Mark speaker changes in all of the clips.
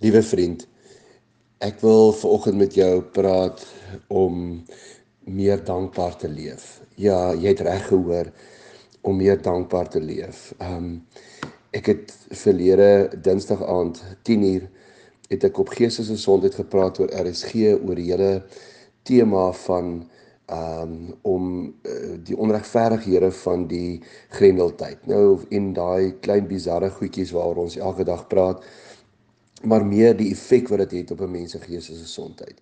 Speaker 1: Liewe vriend, ek wil vanoggend met jou praat om meer dankbaar te leef. Ja, jy het reg gehoor om meer dankbaar te leef. Um ek het verlede Dinsdag aand 10uur het ek op geestesgesondheid gepraat oor RSG oor die hele tema van um om uh, die onregverdighede van die grendeltyd. Nou in daai klein bizarre goedjies waaroor ons elke dag praat maar meer die effek wat dit het, het op 'n mens se gees se gesondheid.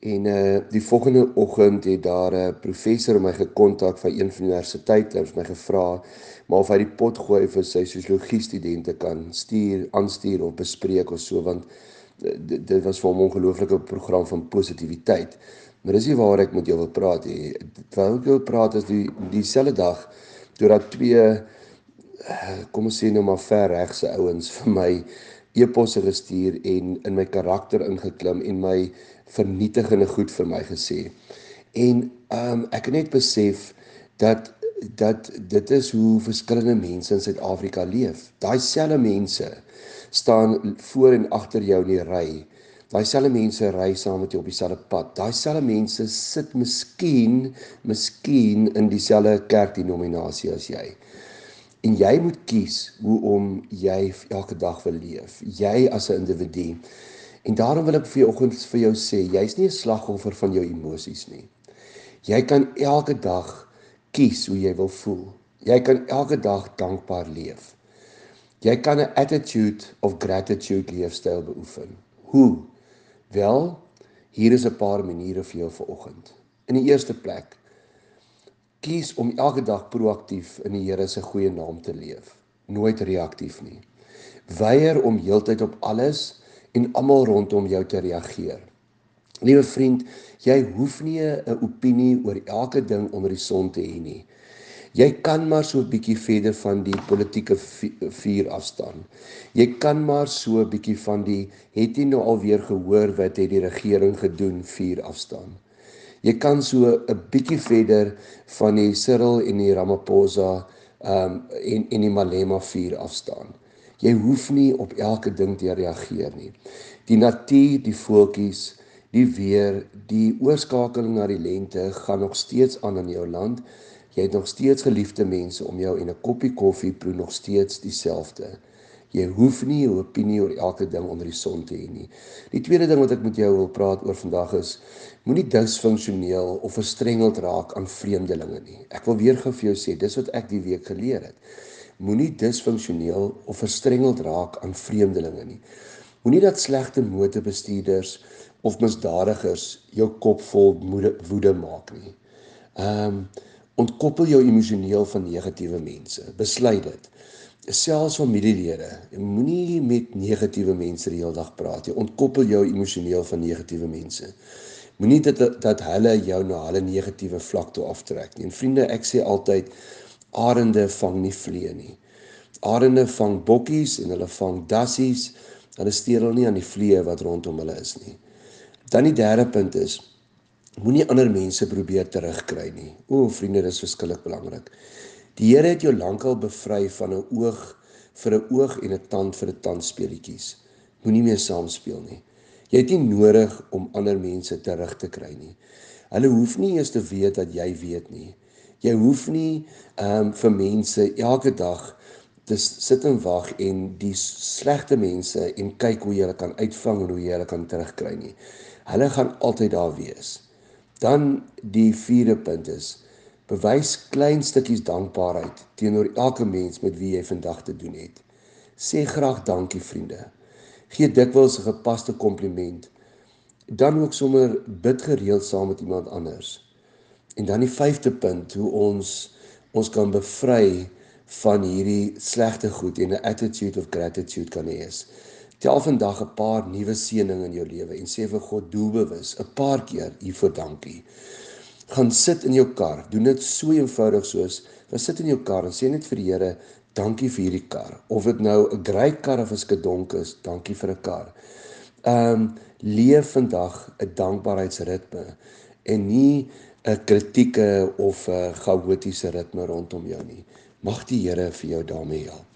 Speaker 1: En uh die volgende oggend het daar 'n professor my gekontak van een van die universiteite en my gevra maar of hy die pot gooi vir sy sosiologie studente kan stuur, aanstuur of bespreek of so want eh, dit, dit was vir hom 'n ongelooflike program van positiwiteit. Maar dis nie waar ek met jou wil praat nie. Terwyl ek wil praat is die dieselfde dag toe dat twee eh, kom ons sê nou maar ver regse ouens vir my e-posse gestuur en in my karakter ingeklim en my vernietigende goed vir my gesê. En ehm um, ek het net besef dat dat dit is hoe verskillende mense in Suid-Afrika leef. Daai selfde mense staan voor en agter jou in die ry. Daai selfde mense ry saam met jou op dieselfde pad. Daai selfde mense sit miskien, miskien in dieselfde kerkdenominasie as jy. En jy moet kies hoe om jy elke dag wil leef. Jy as 'n individu. En daarom wil ek vir jou oggend vir jou sê, jy's nie 'n slagoffer van jou emosies nie. Jy kan elke dag kies hoe jy wil voel. Jy kan elke dag dankbaar leef. Jy kan 'n attitude of gratitude leefstyl beoefen. Hoe? Wel, hier is 'n paar maniere vir jou vir oggend. In die eerste plek, Kies om elke dag proaktief in die Here se goeie naam te leef, nooit reaktief nie. Weier om heeltyd op alles en almal rondom jou te reageer. Liewe vriend, jy hoef nie 'n opinie oor elke ding onder die son te hê nie. Jy kan maar so 'n bietjie verder van die politieke vuur afstaan. Jy kan maar so 'n bietjie van die het jy nou alweer gehoor wat het die regering gedoen vuur afstaan. Jy kan so 'n bietjie verder van die Cyril en die Ramaphosa um, en en die Malema vuur afstaan. Jy hoef nie op elke ding te reageer nie. Die natuur, die voeltjies, die weer, die oorskakeling na die lente gaan nog steeds aan in jou land. Jy het nog steeds geliefde mense om jou en 'n koppie koffie proe nog steeds dieselfde. Jy hoef nie 'n opinie oor elke ding onder die son te hê nie. Die tweede ding wat ek met jou wil praat oor vandag is moenie disfunksioneel of verstrengeld raak aan vreemdelinge nie. Ek wil weer gou vir jou sê, dis wat ek die week geleer het. Moenie disfunksioneel of verstrengeld raak aan vreemdelinge nie. Moenie dat slegte motorbestuurders of misdadigers jou kop vol woede maak nie. Ehm um, ontkoppel jou emosioneel van negatiewe mense. Besluit dit selfs familielede. Moenie met negatiewe mense die hele dag praat nie. Ontkoppel jou emosioneel van negatiewe mense. Moenie dat dat hulle jou na hulle negatiewe vlak toe aftrek nie. En vriende, ek sê altyd arende vang nie vlee nie. Arende vang bokkies en hulle vang dassies. Hulle steur hulle nie aan die vlee wat rondom hulle is nie. Dan die derde punt is moenie ander mense probeer terugkry nie. O, vriende, dis verskillik belangrik. Die Here het jou lankal bevry van 'n oog vir 'n oog en 'n tand vir 'n tand speletjies. Moenie meer saam speel nie. Jy het nie nodig om ander mense terug te kry nie. Hulle hoef nie eers te weet dat jy weet nie. Jy hoef nie ehm um, vir mense elke dag te sit en wag en die slegte mense en kyk hoe jy hulle kan uitvang en hoe jy hulle kan terugkry nie. Hulle gaan altyd daar wees. Dan die vierde punt is Bewys klein stukkies dankbaarheid teenoor elke mens met wie jy vandag te doen het. Sê graag dankie vriende. Gee dikwels 'n gepaste kompliment. Dan ook sommer bid gereeld saam met iemand anders. En dan die vyfde punt, hoe ons ons kan bevry van hierdie slegte goed en 'n attitude of gratitude kan hê. Tel vandag 'n paar nuwe seëninge in jou lewe en sê vir God doelbewus 'n paar keer hiervoor dankie gaan sit in jou kar. Doen dit so eenvoudig soos gaan sit in jou kar en sê net vir die Here, dankie vir hierdie kar. Of dit nou 'n great kar of 'n skedonk is, dankie vir 'n kar. Ehm um, leef vandag 'n dankbaarheidsritme en nie 'n kritieke of 'n chaotiese ritme rondom jou nie. Mag die Here vir jou daarmee help.